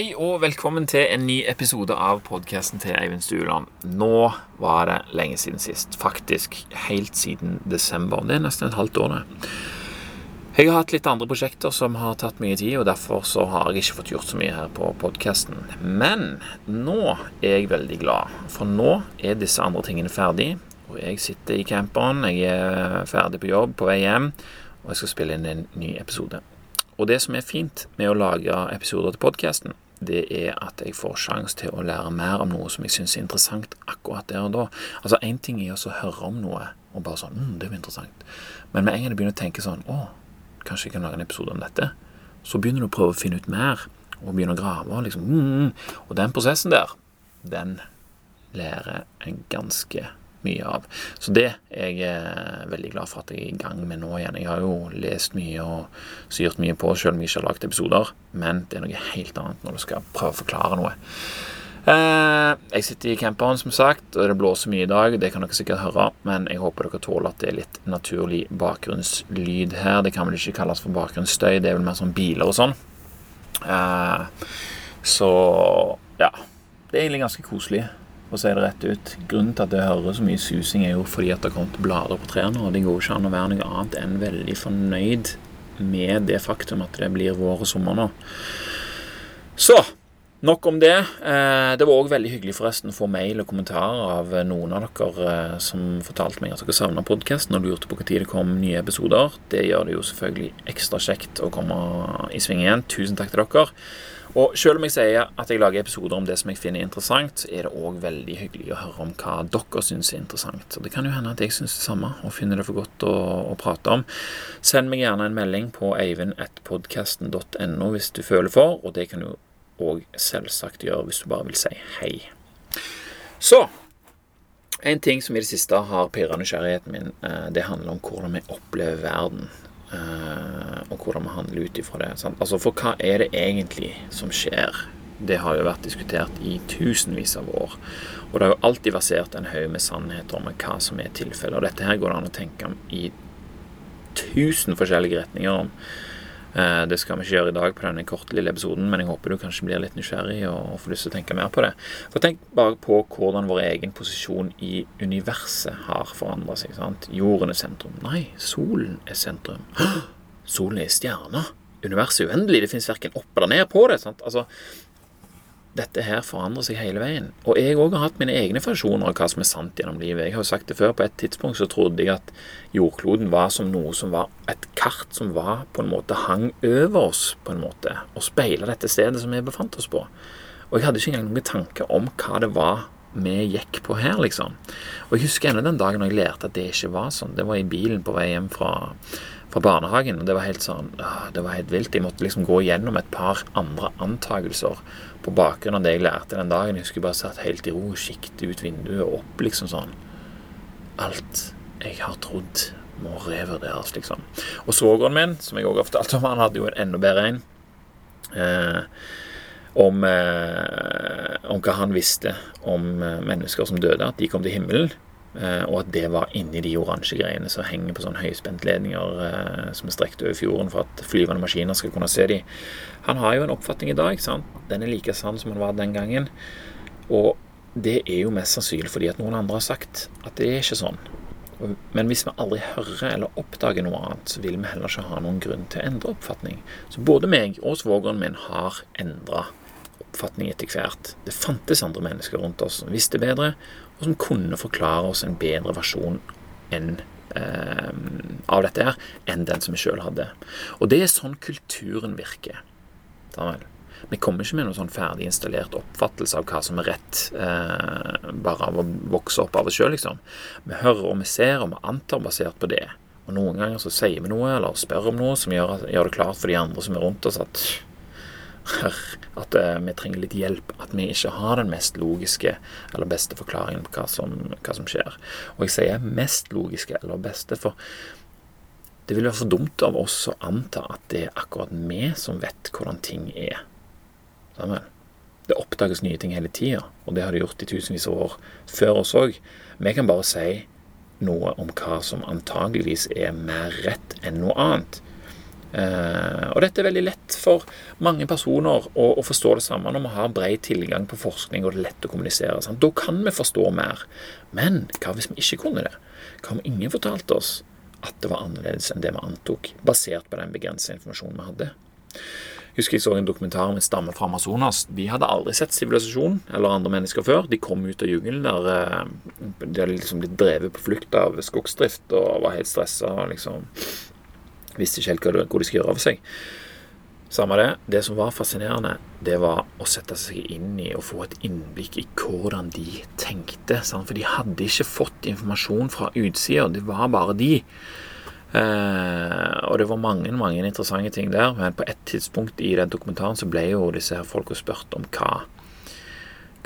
Hei og velkommen til en ny episode av podkasten til Eivind Stueland. Nå var det lenge siden sist. Faktisk helt siden desember. Det er nesten et halvt år, det. Jeg har hatt litt andre prosjekter som har tatt mye tid, og derfor så har jeg ikke fått gjort så mye her på podkasten. Men nå er jeg veldig glad, for nå er disse andre tingene ferdig. Og jeg sitter i camperen, jeg er ferdig på jobb, på vei hjem, og jeg skal spille inn en ny episode. Og det som er fint med å lage episoder til podkasten, det er at jeg får sjanse til å lære mer om noe som jeg syns er interessant akkurat der og da. Altså Én ting er å høre om noe og bare sånn mm, 'Det var interessant.' Men med en gang du begynner å tenke sånn 'Å, kanskje jeg kan lage en episode om dette', så begynner du å prøve å finne ut mer og begynner å grave. Liksom, mm, og den prosessen der, den lærer en ganske mye av. Så det er jeg eh, veldig glad for at jeg er i gang med nå igjen. Jeg har jo lest mye og syrt mye på, selv om jeg ikke har lagd episoder. Men det er noe helt annet når du skal prøve å forklare noe. Eh, jeg sitter i camperen, som sagt, og det blåser mye i dag. Det kan dere sikkert høre, men jeg håper dere tåler at det er litt naturlig bakgrunnslyd her. Det kan vel ikke kalles for bakgrunnsstøy, det er vel mer sånn biler og sånn. Eh, så ja. Det er egentlig ganske koselig for så si det rett ut. Grunnen til at jeg hører så mye susing, er jo fordi at det har kommet blader på trærne, og det går ikke an å være noe annet enn veldig fornøyd med det faktum at det blir vår og sommer nå. Så Nok om det. Eh, det var òg veldig hyggelig forresten å få mail og kommentarer av noen av dere eh, som fortalte meg at dere savna podkasten og lurte på når det kom nye episoder. Det gjør det jo selvfølgelig ekstra kjekt å komme i sving igjen. Tusen takk til dere. Og selv om jeg sier at jeg lager episoder om det som jeg finner interessant, er det òg veldig hyggelig å høre om hva dere syns er interessant. Og det kan jo hende at jeg syns det samme og finner det for godt å, å prate om. Send meg gjerne en melding på eivind.podkasten.no hvis du føler for, og det kan du òg selvsagt gjøre hvis du bare vil si hei. Så en ting som i det siste har pirra nysgjerrigheten min, eh, det handler om hvordan vi opplever verden. Eh, og hvordan vi handler ut ifra det. Sant? Altså, For hva er det egentlig som skjer? Det har jo vært diskutert i tusenvis av år. Og det har jo alltid versert en haug med sannheter om hva som er tilfellet. Og dette her går det an å tenke om i tusen forskjellige retninger om. Eh, det skal vi ikke gjøre i dag på denne korte lille episoden, men jeg håper du kanskje blir litt nysgjerrig og får lyst til å tenke mer på det. For Tenk bare på hvordan vår egen posisjon i universet har forandra seg. sant? Jorden er sentrum. Nei, solen er sentrum. Solen er stjerna. Universet er uendelig. Det fins verken opp eller ned på det. sant? Altså, dette her forandrer seg hele veien. Og jeg òg har hatt mine egne fasjoner av hva som er sant gjennom livet. Jeg har jo sagt det før, på et tidspunkt så trodde jeg at jordkloden var som noe som var et kart som var på en måte hang over oss, på en måte, og speila dette stedet som vi befant oss på. Og jeg hadde ikke engang noen tanke om hva det var vi gikk på her, liksom. Og jeg husker ennå den dagen når jeg lærte at det ikke var sånn. Det var i bilen på vei hjem fra fra barnehagen. og Det var helt sånn, det var helt vilt. Jeg måtte liksom gå gjennom et par andre antakelser på bakgrunn av det jeg lærte den dagen. Jeg husker bare satt helt i ro og siktet ut vinduet og opp, liksom sånn. Alt jeg har trodd må revurderes, liksom. Og svogeren min, som jeg òg har fortalt om, han hadde jo en enda bedre en. Eh, om, eh, om hva han visste om eh, mennesker som døde, at de kom til himmelen. Eh, og at det var inni de oransje greiene som henger på sånne høyspentledninger eh, som er strekt over fjorden for at flyvende maskiner skal kunne se de. Han har jo en oppfatning i dag. sant? Den er like sann som han var den gangen. Og det er jo mest sannsynlig fordi at noen andre har sagt at det er ikke sånn. Men hvis vi aldri hører eller oppdager noe annet, så vil vi heller ikke ha noen grunn til å endre oppfatning. Så både meg og svogeren min har endra oppfatning etter hvert. Det fantes andre mennesker rundt oss som visste bedre, og som kunne forklare oss en bedre versjon enn, eh, av dette her enn den som vi sjøl hadde. Og det er sånn kulturen virker. Vi kommer ikke med noen sånn ferdig installert oppfattelse av hva som er rett, eh, bare av å vokse opp av oss sjøl, liksom. Vi hører og vi ser og vi antar basert på det. Og noen ganger så sier vi noe eller spør om noe som gjør, gjør det klart for de andre som er rundt oss, at at uh, vi trenger litt hjelp. At vi ikke har den mest logiske eller beste forklaringen på hva som, hva som skjer. Og jeg sier mest logiske eller beste, for det vil være for dumt av oss å anta at det er akkurat vi som vet hvordan ting er. Sammen. Det oppdages nye ting hele tida, og det har det gjort i tusenvis av år før oss òg. Vi kan bare si noe om hva som antageligvis er mer rett enn noe annet. Eh, og dette er veldig lett for mange personer å, å forstå det samme når vi har bred tilgang på forskning og det er lett å kommunisere. Sant? Da kan vi forstå mer. Men hva hvis vi ikke kunne det? Hva om ingen fortalte oss at det var annerledes enn det vi antok, basert på den begrensede informasjonen vi hadde? Jeg husker jeg så en dokumentar om en stamme fra Amazonas. De hadde aldri sett sivilisasjon eller andre mennesker før. De kom ut av jungelen der eh, de hadde liksom blitt drevet på flukt av skogsdrift og var helt stressa. Liksom visste ikke helt hvor de skulle gjøre av seg. Samme det. Det som var fascinerende, det var å sette seg inn i og få et innblikk i hvordan de tenkte. Sant? For de hadde ikke fått informasjon fra utsida. Det var bare de. Eh, og det var mange mange interessante ting der. Men på et tidspunkt i den dokumentaren så ble jo disse her folka spurt om hva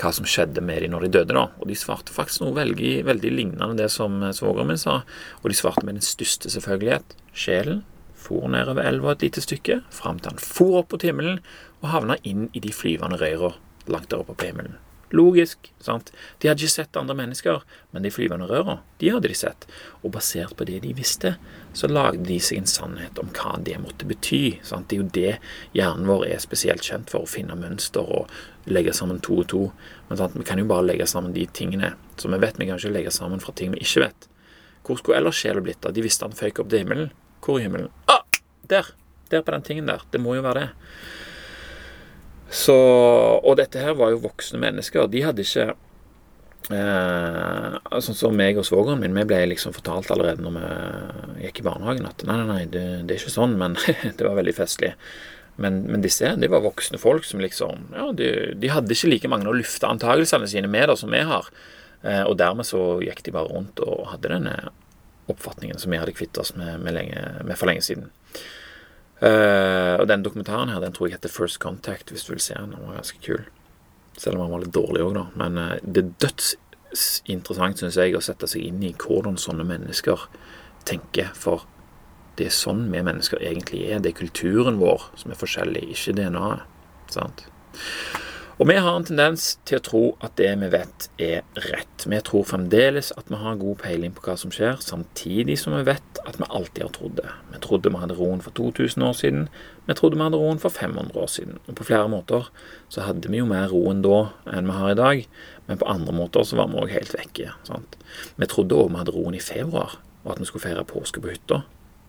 hva som skjedde med dem når de døde. da, Og de svarte faktisk noe veldig, veldig lignende det som svogeren min sa. Og de svarte med den største selvfølgelighet. Sjelen for nedover elva et lite stykke, fram til han for opp mot himmelen og havna inn i de flyvende røra langt der oppe på himmelen. Logisk, sant? De hadde ikke sett andre mennesker, men de flyvende røra, de hadde de sett. Og basert på det de visste, så lagde de seg en sannhet om hva det måtte bety. Sant? Det er jo det hjernen vår er spesielt kjent for, å finne mønster og legge sammen to og to. Men sant? vi kan jo bare legge sammen de tingene som vi vet. Vi kan ikke legge sammen fra ting vi ikke vet. Hvor skulle ellers sjela blitt av? De visste han føyk opp til himmelen. Hvor i himmelen? Der! Der på den tingen der. Det må jo være det. Så Og dette her var jo voksne mennesker. De hadde ikke eh, Sånn som meg og svogeren min, vi ble liksom fortalt allerede når vi gikk i barnehagen at nei, nei, nei, det, det er ikke sånn, men det var veldig festlig. Men, men, disse de var voksne folk som liksom Ja, de, de hadde ikke like mange å lufte antakelsene sine med da som vi har. Eh, og dermed så gikk de bare rundt og hadde denne oppfatningen som vi hadde kvitt oss med, med, lenge, med, for lenge siden. Uh, og den dokumentaren her, den tror jeg heter First Contact, hvis du vil se den. Den var ganske kul. Selv om den var litt dårlig òg, da. Men uh, det er dødsinteressant, syns jeg, å sette seg inn i hvordan sånne mennesker tenker. For det er sånn vi mennesker egentlig er. Det er kulturen vår som er forskjellig, ikke DNA-et. Sant? Og vi har en tendens til å tro at det vi vet, er rett. Vi tror fremdeles at vi har god peiling på hva som skjer, samtidig som vi vet at vi alltid har trodd det. Vi trodde vi hadde roen for 2000 år siden, vi trodde vi hadde roen for 500 år siden. Og på flere måter så hadde vi jo mer roen da enn vi har i dag, men på andre måter så var vi òg helt vekke. Sant? Vi trodde òg vi hadde roen i februar, og at vi skulle feire påske på hytta.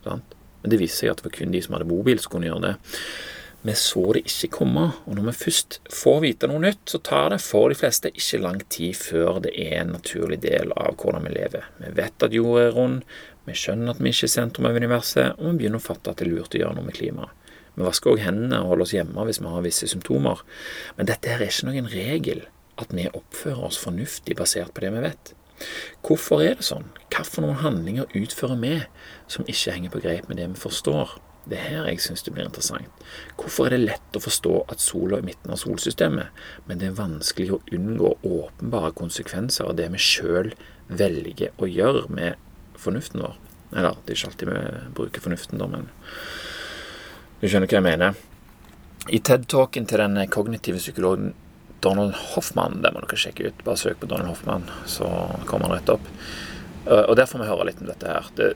Sant? Men det viste seg at det var kun de som hadde bobil, som kunne gjøre det. Vi så det ikke komme, og når vi først får vite noe nytt, så tar det for de fleste ikke lang tid før det er en naturlig del av hvordan vi lever. Vi vet at jorda er rund, vi skjønner at vi ikke er sentrum av universet, og vi begynner å fatte at det er lurt å gjøre noe med klimaet. Vi vasker også hendene og holder oss hjemme hvis vi har visse symptomer. Men dette her er ikke noen regel, at vi oppfører oss fornuftig basert på det vi vet. Hvorfor er det sånn? Hvilke handlinger utfører vi som ikke henger på greip med det vi forstår? Det er her jeg syns det blir interessant. Hvorfor er det lett å forstå at sola er midten av solsystemet, men det er vanskelig å unngå åpenbare konsekvenser av det vi sjøl velger å gjøre med fornuften vår? Eller, det er ikke alltid vi bruker fornuften, da, men du skjønner hva jeg mener. I TED-talken til den kognitive psykologen Donald Hoffmann, det må dere sjekke ut, bare søk på Donald Hoffmann, så kommer han rett opp. Og der får vi høre litt om dette her. Det,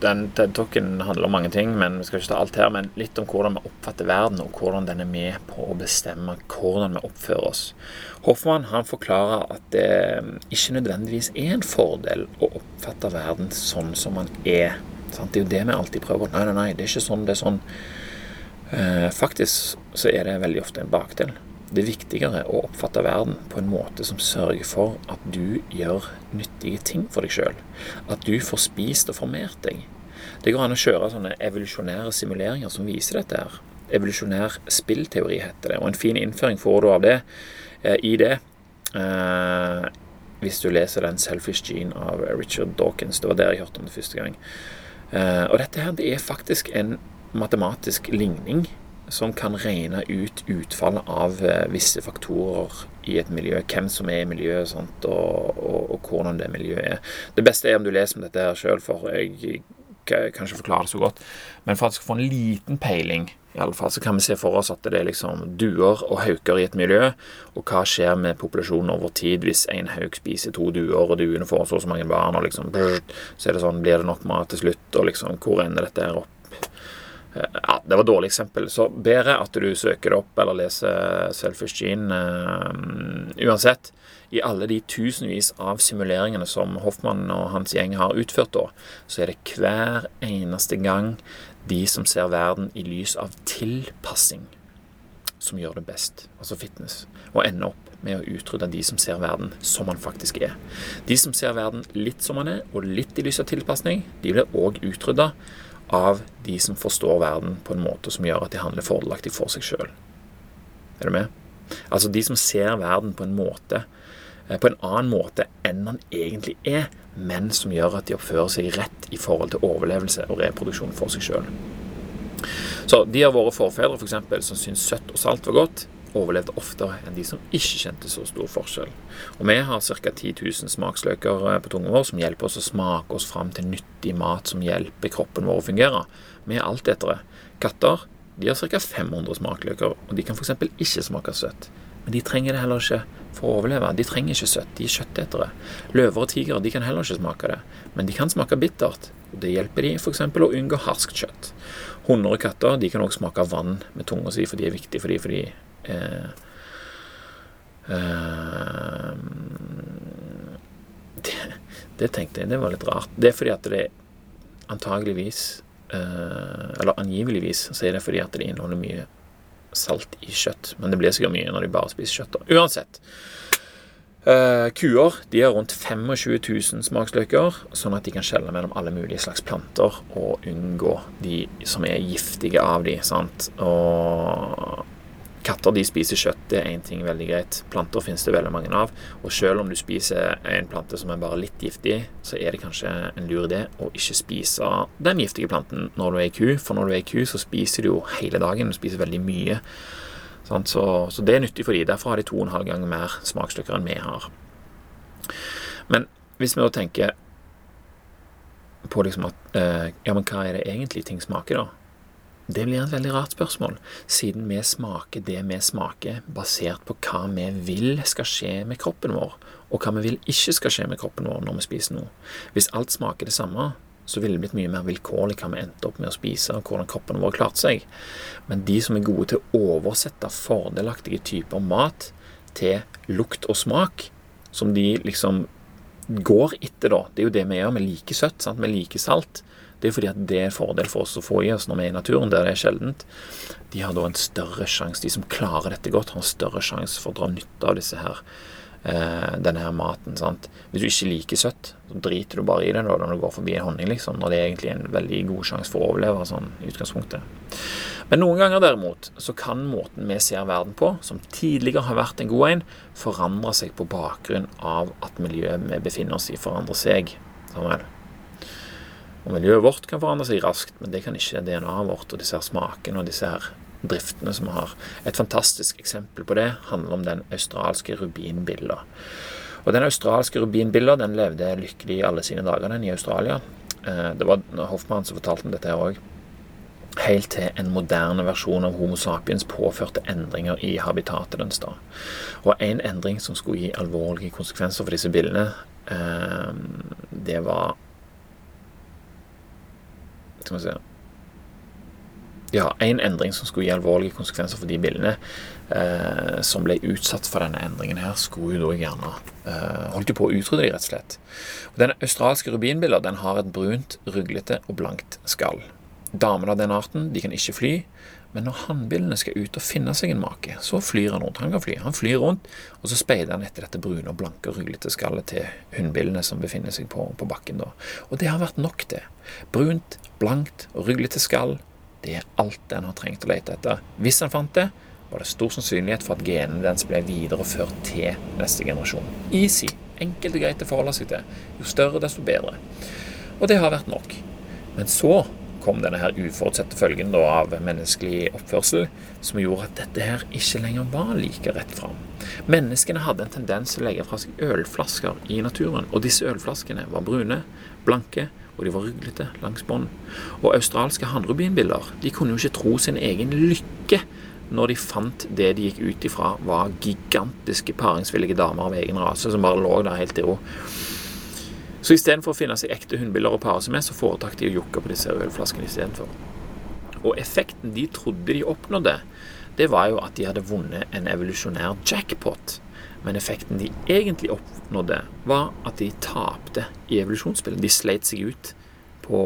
den TED-talken handler om mange ting, men vi skal ikke ta alt her. Men litt om hvordan vi oppfatter verden, og hvordan den er med på å bestemme hvordan vi oppfører oss. Hoffmann han forklarer at det ikke nødvendigvis er en fordel å oppfatte verden sånn som man er. Det er jo det vi alltid prøver. Nei, nei, nei, det er ikke sånn, det er sånn. Eh, faktisk så er det veldig ofte en bakdel. Det er viktigere å oppfatte verden på en måte som sørger for at du gjør nyttige ting for deg sjøl. At du får spist og formert deg. Det går an å kjøre sånne evolusjonære simuleringer som viser dette. her. Evolusjonær spillteori heter det. Og en fin innføring får du av det eh, i det. Eh, hvis du leser den 'Selfish Gene' av Richard Dawkins. Det var der jeg hørte om det første gang. Eh, og dette her det er faktisk en matematisk ligning som kan regne ut utfallet av eh, visse faktorer i et miljø. Hvem som er i miljøet, sant, og, og, og, hvordan det miljøet er. Det beste er om du leser om dette her sjøl, for jeg kan ikke forklare det så godt. Men for at du skal få en liten peiling, i alle fall, så kan vi se for oss at det er liksom duer og hauker i et miljø. Og hva skjer med populasjonen over tid hvis en hauk spiser to duer, og duene får så og så mange barn, og liksom Så er det sånn, blir det nok mat til slutt, og liksom Hvor ender dette opp? Ja, Det var et dårlig eksempel. Så bedre at du søker opp eller leser Selfish Gene. Uh, uansett, i alle de tusenvis av simuleringene som Hoffmann og hans gjeng har utført, da, så er det hver eneste gang de som ser verden i lys av tilpassing, som gjør det best. Altså fitness. Og ender opp med å utrydde de som ser verden som han faktisk er. De som ser verden litt som han er, og litt i lys av tilpasning, de blir òg utrydda av de som forstår verden på en måte som gjør at de handler fordelaktig for seg sjøl. Er du med? Altså de som ser verden på en måte eh, på en annen måte enn han egentlig er, men som gjør at de oppfører seg rett i forhold til overlevelse og reproduksjon for seg sjøl. Så de av våre forfedre for eksempel, som syntes søtt og salt var godt, overlevde oftere enn de som ikke kjente så stor forskjell. Og vi har ca. 10 000 smaksløker eh, på tungen vår som hjelper oss å smake oss fram til nyttig mat som hjelper kroppen vår å fungere. Vi er alt etter det. Katter de har ca. 500 smakløker, og de kan f.eks. ikke smake søtt. Men de trenger det heller ikke for å overleve. De trenger ikke søtt, de er kjøttetere. Løver og tigre de kan heller ikke smake det, men de kan smake bittert. og Det hjelper de f.eks. å unngå harskt kjøtt. Hunder og katter de kan også smake vann med tunga si, for de er viktige for de, fordi eh, eh, det, det, tenkte jeg, det var litt rart. Det er fordi at det antageligvis eh, Eller angiveligvis så er det fordi at det inneholder mye salt i kjøtt. Men det blir sikkert mye når de bare spiser kjøtt. Da. Uansett. Uh, kuer de har rundt 25 000 smaksløker, sånn at de kan skjelle mellom alle mulige slags planter og unngå de som er giftige av de, sant? Og Katter de spiser kjøtt, det er én ting veldig greit. Planter finnes det veldig mange av. Og selv om du spiser en plante som er bare litt giftig, så er det kanskje en lur idé å ikke spise den giftige planten når du er i ku. For når du er i ku, så spiser du jo hele dagen. Du spiser veldig mye. Så, så, det er nyttig for dem. Derfor har de to og en halv gang mer smaksstykker enn vi har. Men hvis vi da tenker på liksom at eh, Ja, men hva er det egentlig ting smaker, da? Det blir et veldig rart spørsmål, siden vi smaker det vi smaker, basert på hva vi vil skal skje med kroppen vår, og hva vi vil ikke skal skje med kroppen vår når vi spiser noe. Hvis alt smaker det samme, så ville det blitt mye mer vilkårlig hva vi endte opp med å spise, og hvordan kroppen vår klarte seg. Men de som er gode til å oversette fordelaktige typer mat til lukt og smak, som de liksom går etter, da. Det er jo det vi gjør. Vi liker søtt, sant? vi liker salt. Det er fordi at det er fordel for oss å få i oss når vi er i naturen, der det er sjeldent. De har da en større sjanse, de som klarer dette godt, har en større sjanse for å dra nytte av disse her eh, denne her maten. sant? Hvis du ikke liker søtt, så driter du bare i det da, når du går forbi en honning, liksom, når det er egentlig en veldig god sjanse for å overleve sånn i utgangspunktet. Men noen ganger derimot så kan måten vi ser verden på, som tidligere har vært en god en, forandre seg på bakgrunn av at miljøet vi befinner oss i, forandrer seg. Sånn vel. Og miljøet vårt kan forandre seg raskt, men det kan ikke DNA-et vårt og disse her smakene og disse her driftene som vi har. Et fantastisk eksempel på det handler om den australske rubinbilla. Og Den australske rubinbilla den levde lykkelig i alle sine dager den i Australia. Eh, det var Hoffmann som fortalte om dette her òg. Helt til en moderne versjon av Homo sapiens påførte endringer i habitatet dens. da. Og en endring som skulle gi alvorlige konsekvenser for disse billene, eh, det var skal vi se Ja, én endring som skulle gi alvorlige konsekvenser for de bildene eh, som ble utsatt for denne endringen her, skulle jo da gjerne eh, holdt jo på å utrydde de, rett og slett. Og Den australske rubinbilla den har et brunt, ruglete og blankt skall. Damene av den arten de kan ikke fly, men når hannbillene skal ut og finne seg en make, så flyr han rundt. Han kan fly. Han flyr rundt, og så speider han etter dette brune og blanke og ruglete skallet til hunnbillene som befinner seg på, på bakken. da. Og det har vært nok, det. Brunt, blankt og ruglete skall, det er alt den har trengt å lete etter. Hvis han fant det, var det stor sannsynlighet for at genene dens ble videreført til neste generasjon. Easy. Enkelt og greit å forholde seg til. Jo større, desto bedre. Og det har vært nok. Men så kom denne her uforutsette følgen da, av menneskelig oppførsel, som gjorde at dette her ikke lenger var like rett fram. Menneskene hadde en tendens til å legge fra seg ølflasker i naturen, og disse ølflaskene var brune, blanke, og de var ruglete langs bånd. Og australske hannrubinbiller de kunne jo ikke tro sin egen lykke når de fant det de gikk ut ifra var gigantiske paringsvillige damer av egen rase som bare lå der helt i ro. Så istedenfor å finne seg ekte hunnbiller å pare seg med, så foretok de å jokke på disse ølflaskene istedenfor. Og effekten de trodde de oppnådde, det var jo at de hadde vunnet en evolusjonær jackpot. Men effekten de egentlig oppnådde, var at de tapte i evolusjonsspillet. De sleit seg ut på,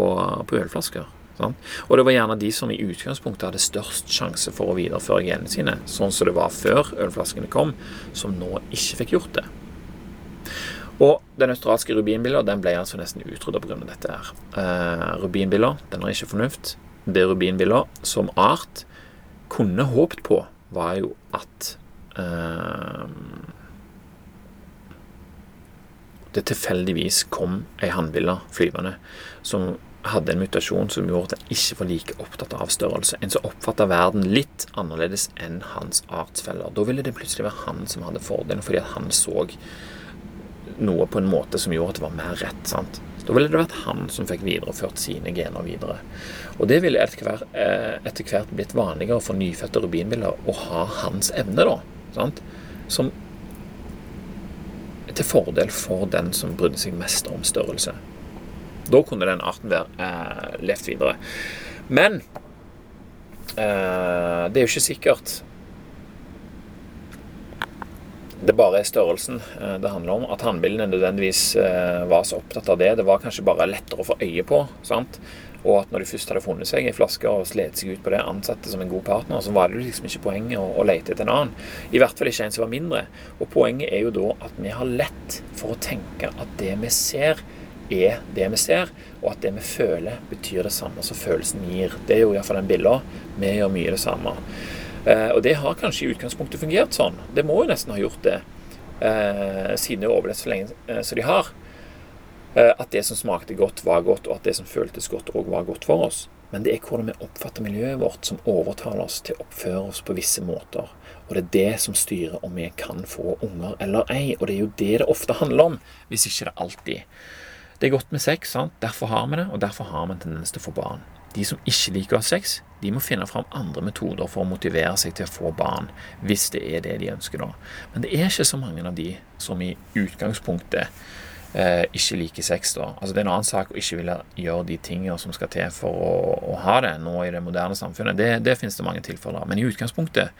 på ølflasker. Sant? Og det var gjerne de som i utgangspunktet hadde størst sjanse for å videreføre genene sine, sånn som det var før ølflaskene kom, som nå ikke fikk gjort det. Og den australske rubinbilla den ble altså nesten utrydda pga. dette. her. Eh, rubinbilla den har ikke fornuft. Det rubinbilla som art kunne håpt på, var jo at eh, det tilfeldigvis kom ei hannbille flyvende som hadde en mutasjon som gjorde at han ikke var like opptatt av størrelse. En som oppfatta verden litt annerledes enn hans artsfeller. Da ville det plutselig være han som hadde fordelen, fordi han så noe på en måte som gjorde at det var mer rett. sant? Da ville det vært han som fikk videreført sine gener videre. Og det ville etter hvert, eh, etter hvert blitt vanligere for nyfødte rubinbiller å ha hans evne, da. sant? Som til fordel for den som brydde seg mest om størrelse. Da kunne den arten være eh, levd videre. Men eh, det er jo ikke sikkert det bare er størrelsen eh, det handler om. At hannbillene nødvendigvis eh, var så opptatt av det. Det var kanskje bare lettere å få øye på. sant? Og at når de først hadde funnet seg i flaske og slet seg ut på det, ansatte som en god partner, så var det liksom ikke poenget å, å lete etter en annen. I hvert fall ikke en som var mindre. Og poenget er jo da at vi har lett for å tenke at det vi ser, er det vi ser, og at det vi føler, betyr det samme som følelsen gir. Det er jo iallfall den billa. Vi gjør mye det samme. Eh, og det har kanskje i utgangspunktet fungert sånn. Det må jo nesten ha gjort det, eh, siden det har overlevd så lenge eh, som de har. At det som smakte godt, var godt, og at det som føltes godt, òg var godt for oss. Men det er hvordan vi oppfatter miljøet vårt, som overtaler oss til å oppføre oss på visse måter. Og det er det som styrer om vi kan få unger eller ei. Og det er jo det det ofte handler om, hvis ikke det alltid. Det er godt med sex, sant? derfor har vi det, og derfor har vi en tendens til å få barn. De som ikke liker å ha sex, de må finne fram andre metoder for å motivere seg til å få barn, hvis det er det de ønsker da. Men det er ikke så mange av de som i utgangspunktet eh, ikke liker sex. da. Altså Det er en annen sak å ikke ville gjøre de tingene som skal til for å, å ha det nå i det moderne samfunnet. Det, det finnes det mange tilfeller av. Men i utgangspunktet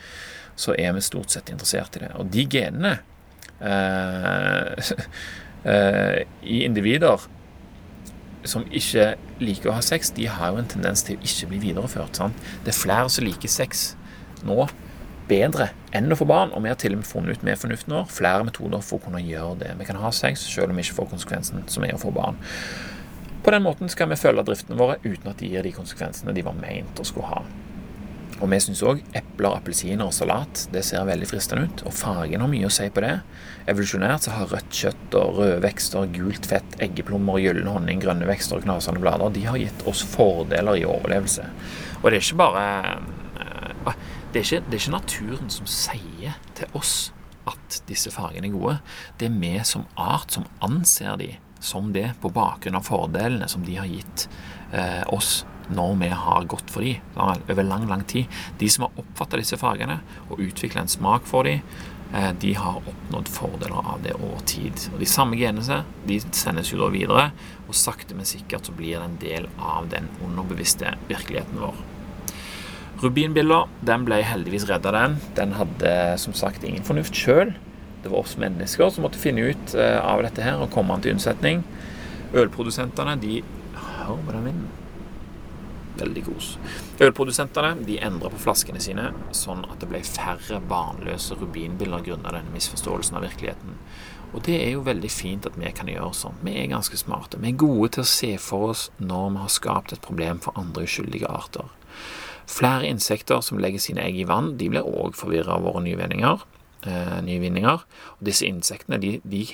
så er vi stort sett interessert i det. Og de genene eh, Eh, i individer som ikke liker å ha sex, de har jo en tendens til å ikke bli videreført. Sant? Det er flere som liker sex nå bedre enn å få barn, og vi har til og med funnet ut med fornuften vår flere metoder for å kunne gjøre det. Vi kan ha sex selv om vi ikke får konsekvensen som er å få barn. På den måten skal vi følge driftene våre uten at de gir de konsekvensene de var meint å skulle ha. Og vi syns òg epler, appelsiner og salat det ser veldig fristende ut. Og fargen har mye å si på det. Evolusjonært så har rødt kjøtt og røde vekster, gult fett, eggeplommer, gyllen honning, grønne vekster og knasende blader de har gitt oss fordeler i overlevelse. Og det er ikke bare eh, det er ikke, det er ikke naturen som sier til oss at disse fargene er gode. Det er vi som art som anser de som det på bakgrunn av fordelene som de har gitt eh, oss når vi har gått for de over lang, lang tid. De som har oppfatta disse fargene og utvikla en smak for de, eh, de har oppnådd fordeler av det over tid. Og De samme genene de sendes jo da videre, og sakte, men sikkert så blir det en del av den underbevisste virkeligheten vår. Rubinbilla den ble heldigvis redda, den. Den hadde som sagt ingen fornuft sjøl. Det var oss mennesker som måtte finne ut eh, av dette her og komme an til unnsetning. Ølprodusentene de Hør på den vinden veldig kos. Ølprodusentene de endra på flaskene sine sånn at det ble færre barnløse rubinbiller grunnet denne misforståelsen av virkeligheten. Og det er jo veldig fint at vi kan gjøre sånn. Vi er ganske smarte. Vi er gode til å se for oss når vi har skapt et problem for andre uskyldige arter. Flere insekter som legger sine egg i vann, de blir òg forvirra av våre nyvinninger. Eh, nyvinninger. Og disse insektene, de, de,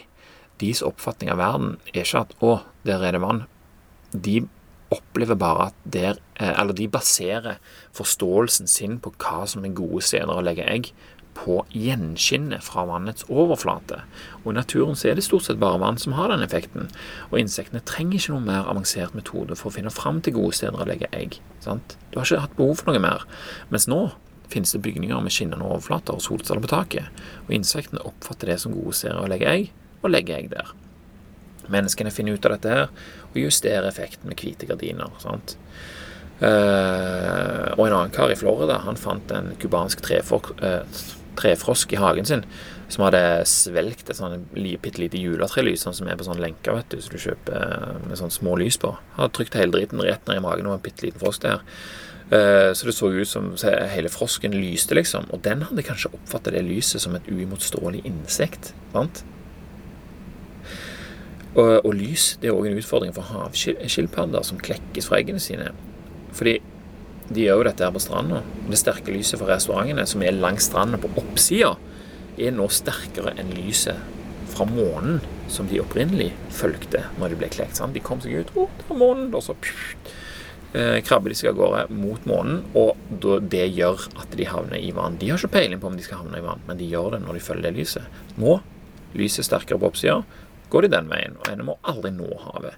deres oppfatning av verden er ikke at 'å, der er det vann'. De opplever bare at der, eh, eller de baserer forståelsen sin på hva som er gode steder å legge egg, på gjenskinnet fra vannets overflate. Og I naturen så er det stort sett bare vann som har den effekten. Og insektene trenger ikke noen mer avansert metode for å finne fram til gode steder å legge egg. Sant? Du har ikke hatt behov for noe mer. Mens nå finnes det bygninger med skinnende overflater og solceller på taket. Og insektene oppfatter det som gode steder å legge egg, og legger egg der. Menneskene finner ut av dette her og justerer effekten med hvite gardiner. Sant? Uh, og en annen kar i Florida han fant en cubansk uh, trefrosk i hagen sin som hadde svelgt et sånn bitte lite juletrelys, sånn som er på sånn lenke, vet du, som du kjøper uh, med sånn små lys på. Han hadde trykt hele driten rett ned i magen og en bitte liten frosk der. Så det så ut som hele frosken lyste, liksom. Og den hadde kanskje oppfatta det lyset som et uimotståelig insekt. sant? Og, og, lys det er òg en utfordring for havskilpadder som klekkes fra eggene sine. Fordi de gjør jo dette her på stranda. Det sterke lyset fra restaurantene, som er langs stranda på oppsida, er nå sterkere enn lyset fra månen, som de opprinnelig fulgte når de ble klekt. Sant? De kom seg ut, oh, det månen, og så pff, eh, krabber de seg av gårde mot månen, og det gjør at de havner i vann. De har ikke peiling på om de skal havne i vann, men de gjør det når de følger det lyset. Nå lyset sterkere på oppsida, går de den veien, og ender med å aldri nå havet.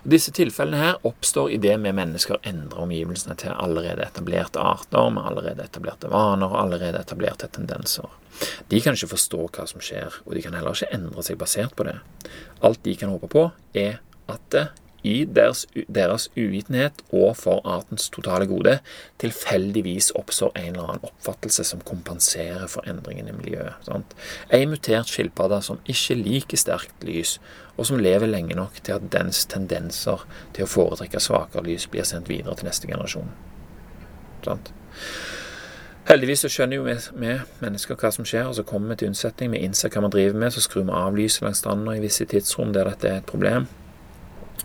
Og disse tilfellene her oppstår idet vi mennesker endrer omgivelsene til allerede etablerte arter, med allerede etablerte vaner og allerede etablerte tendenser. De kan ikke forstå hva som skjer, og de kan heller ikke endre seg basert på det. Alt de kan håpe på, er at det i deres, deres uvitenhet og for artens totale gode tilfeldigvis oppstår en eller annen oppfattelse som kompenserer for endringen i miljøet. Sant? Ei mutert skilpadde som ikke liker sterkt lys, og som lever lenge nok til at dens tendenser til å foretrekke svakere lys blir sendt videre til neste generasjon. Sant? Heldigvis så skjønner jo vi, vi, mennesker hva som skjer, og så kommer vi til unnsetning. Vi innser hva vi driver med, så skrur vi av lyset langs stranda i visse tidsrom der dette er et problem.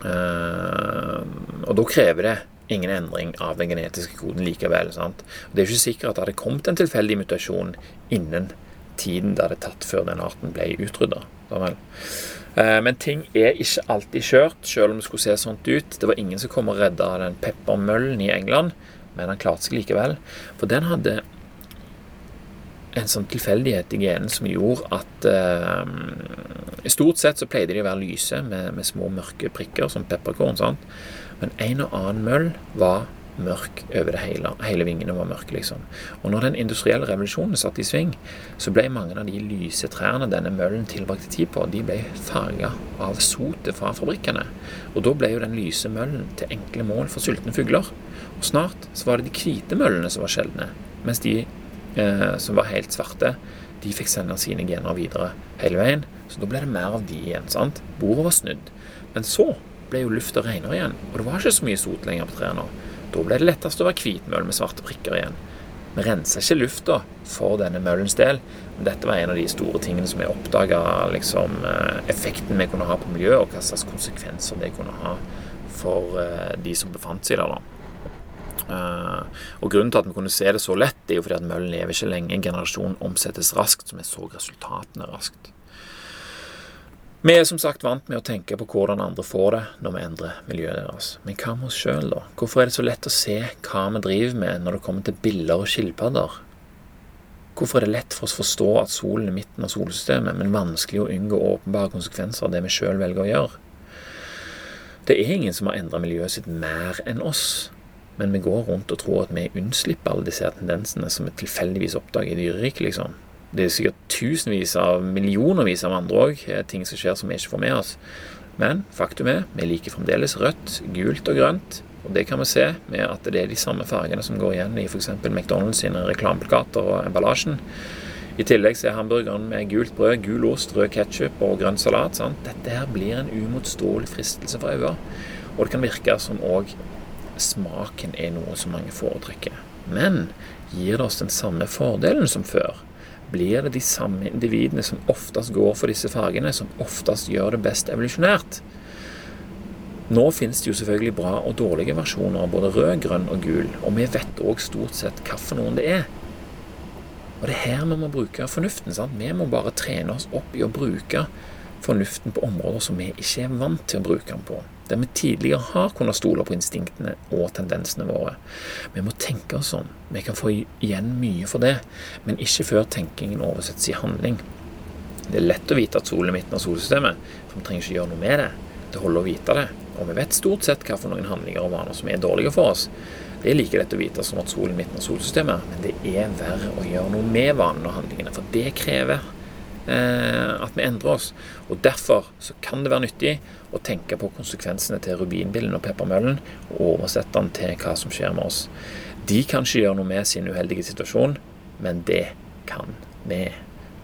Uh, og da krever det ingen endring av den genetiske koden likevel. Sant? Det er ikke sikkert at det hadde kommet en tilfeldig mutasjon innen tiden det hadde tatt før den arten ble utrydda. Uh, men ting er ikke alltid kjørt, selv om det skulle se sånt ut. Det var ingen som kom og redda den peppermøllen i England, men han klarte seg likevel. For den hadde en sånn tilfeldighet i genen som gjorde at eh, Stort sett så pleide de å være lyse med, med små mørke prikker, som pepperkorn. sant? Men en og annen møll var mørk over det hele. Hele vingene var mørke, liksom. Og når den industrielle revolusjonen satt i sving, så ble mange av de lyse trærne denne møllen tilbrakte tid på, de ble farga av sotet fra fabrikkene. Og da ble jo den lyse møllen til enkle mål for sultne fugler. Og snart så var det de hvite møllene som var sjeldne, mens de eh, som var helt svarte, de fikk sende sine gener videre hele veien. Så da ble det mer av de igjen. sant? Bordet var snudd. Men så ble jo lufta renere igjen, og det var ikke så mye sot lenger på trærne. Da ble det lettest å være hvitmøll med svarte prikker igjen. Vi renser ikke lufta for denne møllens del, men dette var en av de store tingene som vi oppdaga liksom, eh, effekten vi kunne ha på miljøet, og hva slags konsekvenser det kunne ha for eh, de som befant seg der. da. Uh, og Grunnen til at vi kunne se det så lett, er jo fordi at møllen lever ikke lenge. En generasjon omsettes raskt, så vi så resultatene raskt. Vi er som sagt vant med å tenke på hvordan andre får det når vi endrer miljøet deres. Men hva med oss sjøl, da? Hvorfor er det så lett å se hva vi driver med når det kommer til biller og skilpadder? Hvorfor er det lett for oss å forstå at solen er midten av solsystemet, men vanskelig å unngå åpenbare konsekvenser av det vi sjøl velger å gjøre? Det er ingen som har endra miljøet sitt mer enn oss. Men vi går rundt og tror at vi unnslipper alle disse tendensene som vi tilfeldigvis oppdager i dyreriket, liksom. Det er sikkert tusenvis av millionervis av andre òg, eh, ting som skjer som vi ikke får med oss. Men faktum er, vi liker fremdeles rødt, gult og grønt. Og det kan vi se med at det er de samme fargene som går igjen i f.eks. McDonald's sine reklameplakater og emballasjen. I tillegg så er hamburgeren med gult brød, gul ost, rød ketsjup og grønn salat. Sant? Dette her blir en umotståelig fristelse for øynene. Og det kan virke som òg smaken er noe som mange foretrekker. Men gir det oss den samme fordelen som før? Blir det de samme individene som oftest går for disse fargene, som oftest gjør det best evolusjonært? Nå finnes det jo selvfølgelig bra og dårlige versjoner av både rød, grønn og gul, og vi vet òg stort sett hvilke det er. Og det er her vi må bruke fornuften. sant? Vi må bare trene oss opp i å bruke fornuften på områder som vi ikke er vant til å bruke den på der vi tidligere har kunnet stole på instinktene og tendensene våre. Vi må tenke oss om. Vi kan få igjen mye for det, men ikke før tenkingen oversettes i handling. Det er lett å vite at solen er midten av solsystemet, for vi trenger ikke gjøre noe med det. Det holder å vite det. Og vi vet stort sett hva for noen handlinger og vaner som er dårlige for oss. Det er like lett å vite som at solen er midten av solsystemet, men det er verre å gjøre noe med vanene og handlingene, for det krever eh, at vi endrer oss. Og Derfor så kan det være nyttig å tenke på konsekvensene til rubinbillen og peppermøllen, og oversette den til hva som skjer med oss. De kan ikke gjøre noe med sin uheldige situasjon, men det kan vi.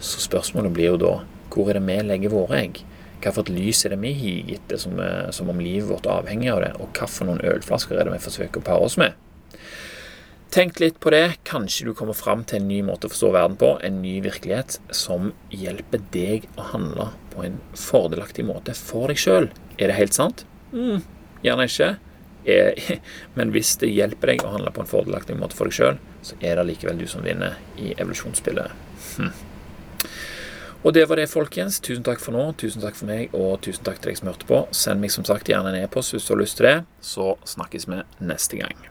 Så spørsmålet blir jo da hvor er det vi legger våre egg? Hvilket lys er det vi higer etter som, eh, som, om livet vårt avhenger av det? Og hvilke ølflasker er det vi forsøker å pare oss med? Tenk litt på det. Kanskje du kommer fram til en ny måte å forstå verden på. En ny virkelighet som hjelper deg å handle på en fordelaktig måte for deg sjøl. Er det helt sant? Mm, gjerne ikke. Eh, men hvis det hjelper deg å handle på en fordelaktig måte for deg sjøl, så er det likevel du som vinner i evolusjonsspillet. Hm. Og det var det, folkens. Tusen takk for nå. Tusen takk for meg, og tusen takk til deg som hørte på. Send meg som sagt gjerne en e-post hvis du har lyst til det. Så snakkes vi neste gang.